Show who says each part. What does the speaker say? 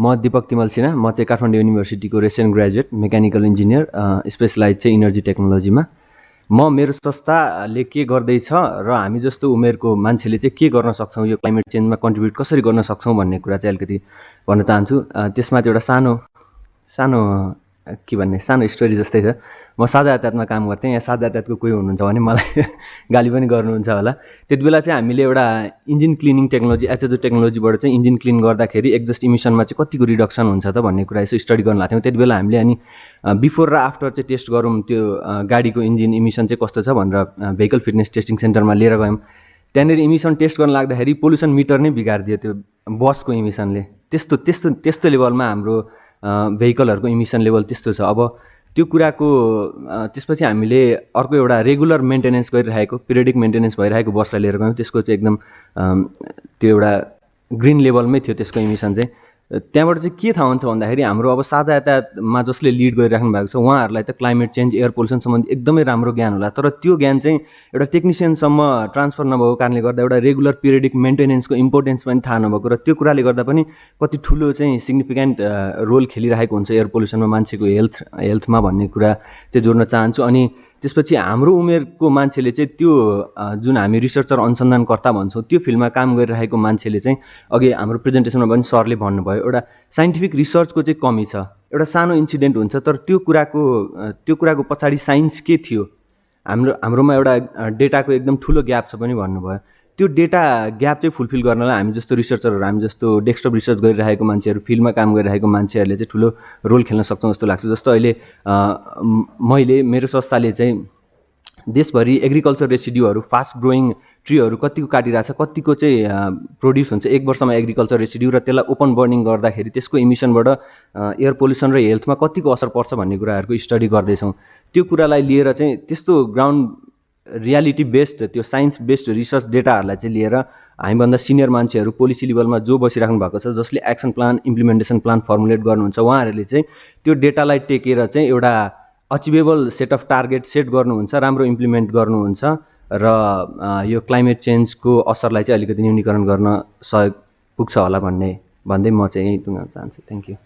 Speaker 1: म दिपक तिमल सिन्हा म चाहिँ Kathmandu युनिभर्सिटीको recent graduate mechanical engineer specialise चाहिँ इनर्जी टेक्नोलोजीमा। म मेरो संस्थाले के गर्दैछ र हामी जस्तो उमेरको मान्छेले चाहिँ के गर्न सक्छौँ यो क्लाइमेट चेन्जमा कन्ट्रिब्युट कसरी गर्न सक्छौँ भन्ने कुरा चाहिँ अलिकति भन्न चाहन्छु। त्यसमा चाहिँ एउटा सानो सानो के भन्ने सानो स्टोरी जस्तै छ। म साझा यातायातमा काम गर्थेँ यहाँ साझा यातायातको कोही हुनुहुन्छ भने मलाई गाली पनि गर्नुहुन्छ होला। त्यति बेला चाहिँ हामीले एउटा इन्जिन क्लिनिङ टेक्नोलोजी एचएचओ टेक्नोलोजीबाट चाहिँ इन्जिन क्लिन गर्दाखेरि एक्जस्ट इमिसनमा चाहिँ कतिको रिडक्सन हुन्छ त भन्ने कुरा यसो स्टडी गर्न लाग्थ्यौँ त्यति बेला हामीले अनि बिफोर र आफ्टर चाहिँ टेस्ट गरौँ त्यो गाडीको इन्जिन इमिसन चाहिँ कस्तो छ भनेर भेहिकल फिटनेस टेस्टिङ सेन्टरमा लिएर गयौँ। त्यहाँनिर इमिसन टेस्ट गर्न लाग्दाखेरि पोल्युसन मिटर नै बिगारिदियो त्यो बसको इमिसनले त्यस्तो त्यस्तो त्यस्तो लेभलमा हाम्रो भेहिकलहरूको इमिसन लेभल त्यस्तो छ। अब त्यो कुराको त्यसपछि हामीले अर्को एउटा रेगुलर मेन्टेनेन्स गरिरहेको पिरियडिक मेन्टेनेन्स भइरहेको बसलाई लिएर गयौँ। त्यसको चाहिँ एकदम त्यो एउटा ग्रिन लेभलमै थियो त्यसको इमिसन चाहिँ। त्यहाँबाट चाहिँ के थाहा हुन्छ भन्दाखेरि हाम्रो अब साझा यातायातमा जसले लिड गरिराख्नु भएको छ उहाँहरूलाई त क्लाइमेट चेन्ज एयर पोल्युसन सम्बन्धी एकदमै राम्रो ज्ञान होला। तर त्यो ज्ञान चाहिँ एउटा टेक्निसियनसम्म ट्रान्सफर नभएको कारणले गर्दा एउटा रेगुलर पिरियडिक मेन्टेनेन्सको इम्पोर्टेन्स पनि थाहा नभएको र त्यो कुराले गर्दा पनि कति ठुलो चाहिँ सिग्निफिकेन्ट रोल खेलिरहेको हुन्छ एयर पोल्युसनमा मान्छेको हेल्थ हेल्थमा भन्ने कुरा चाहिँ जोड्न चाहन्छु। अनि त्यसपछि हाम्रो उमेरको मान्छेले चाहिँ त्यो जुन हामी रिसर्चर अनुसन्धानकर्ता भन्छौँ त्यो फिल्डमा काम गरिरहेको मान्छेले चाहिँ अघि हाम्रो प्रेजेन्टेसनमा पनि सरले भन्नुभयो एउटा साइन्टिफिक रिसर्चको चाहिँ कमी छ। एउटा सानो इन्सिडेन्ट हुन्छ तर त्यो कुराको त्यो कुराको पछाडि साइन्स के थियो? हाम्रो हाम्रोमा एउटा डेटाको एकदम ठुलो ग्याप छ पनि भन्नुभयो। त्यो डेटा ग्याप चाहिँ फुलफिल गर्नलाई हामी जस्तो रिसर्चरहरू हामी जस्तो डेस्कटप रिसर्च गरिरहेको मान्छेहरू फिल्डमा काम गरिरहेको मान्छेहरूले चाहिँ ठुलो रोल खेल्न सक्छौँ जस्तो लाग्छ। जस्तो अहिले मैले मेरो संस्थाले चाहिँ देशभरि एग्रिकल्चर रेसिड्युहरू फास्ट ग्रोइङ ट्रीहरू कतिको काटिरहेको छ कतिको चाहिँ प्रड्युस हुन्छ एक वर्षमा एग्रिकल्चर रेसिड्यु र त्यसलाई ओपन बर्निङ गर्दाखेरि त्यसको इमिसनबाट एयर पोल्युसन र हेल्थमा कतिको असर पर्छ भन्ने कुराहरूको स्टडी गर्दैछौँ। त्यो कुरालाई लिएर चाहिँ त्यस्तो ग्राउन्ड रियालिटी बेस्ड त्यो साइन्स बेस्ड रिसर्च डेटाहरूलाई चाहिँ लिएर हामीभन्दा सिनियर मान्छेहरू पोलिसी लेभलमा जो बसिराख्नु भएको छ जसले action plan implementation plan formulate गर्नुहुन्छ उहाँहरूले चाहिँ त्यो डेटालाई टेकेर चाहिँ एउटा achievable set of target set गर्नुहुन्छ राम्रो इम्प्लिमेन्ट गर्नुहुन्छ र यो क्लाइमेट चेन्जको असरलाई चाहिँ अलिकति न्यूनीकरण गर्न सहयोग पुग्छ होला भन्ने भन्दै म चाहिँ यहीँ टुङ्गाउन चाहन्छु। Thank you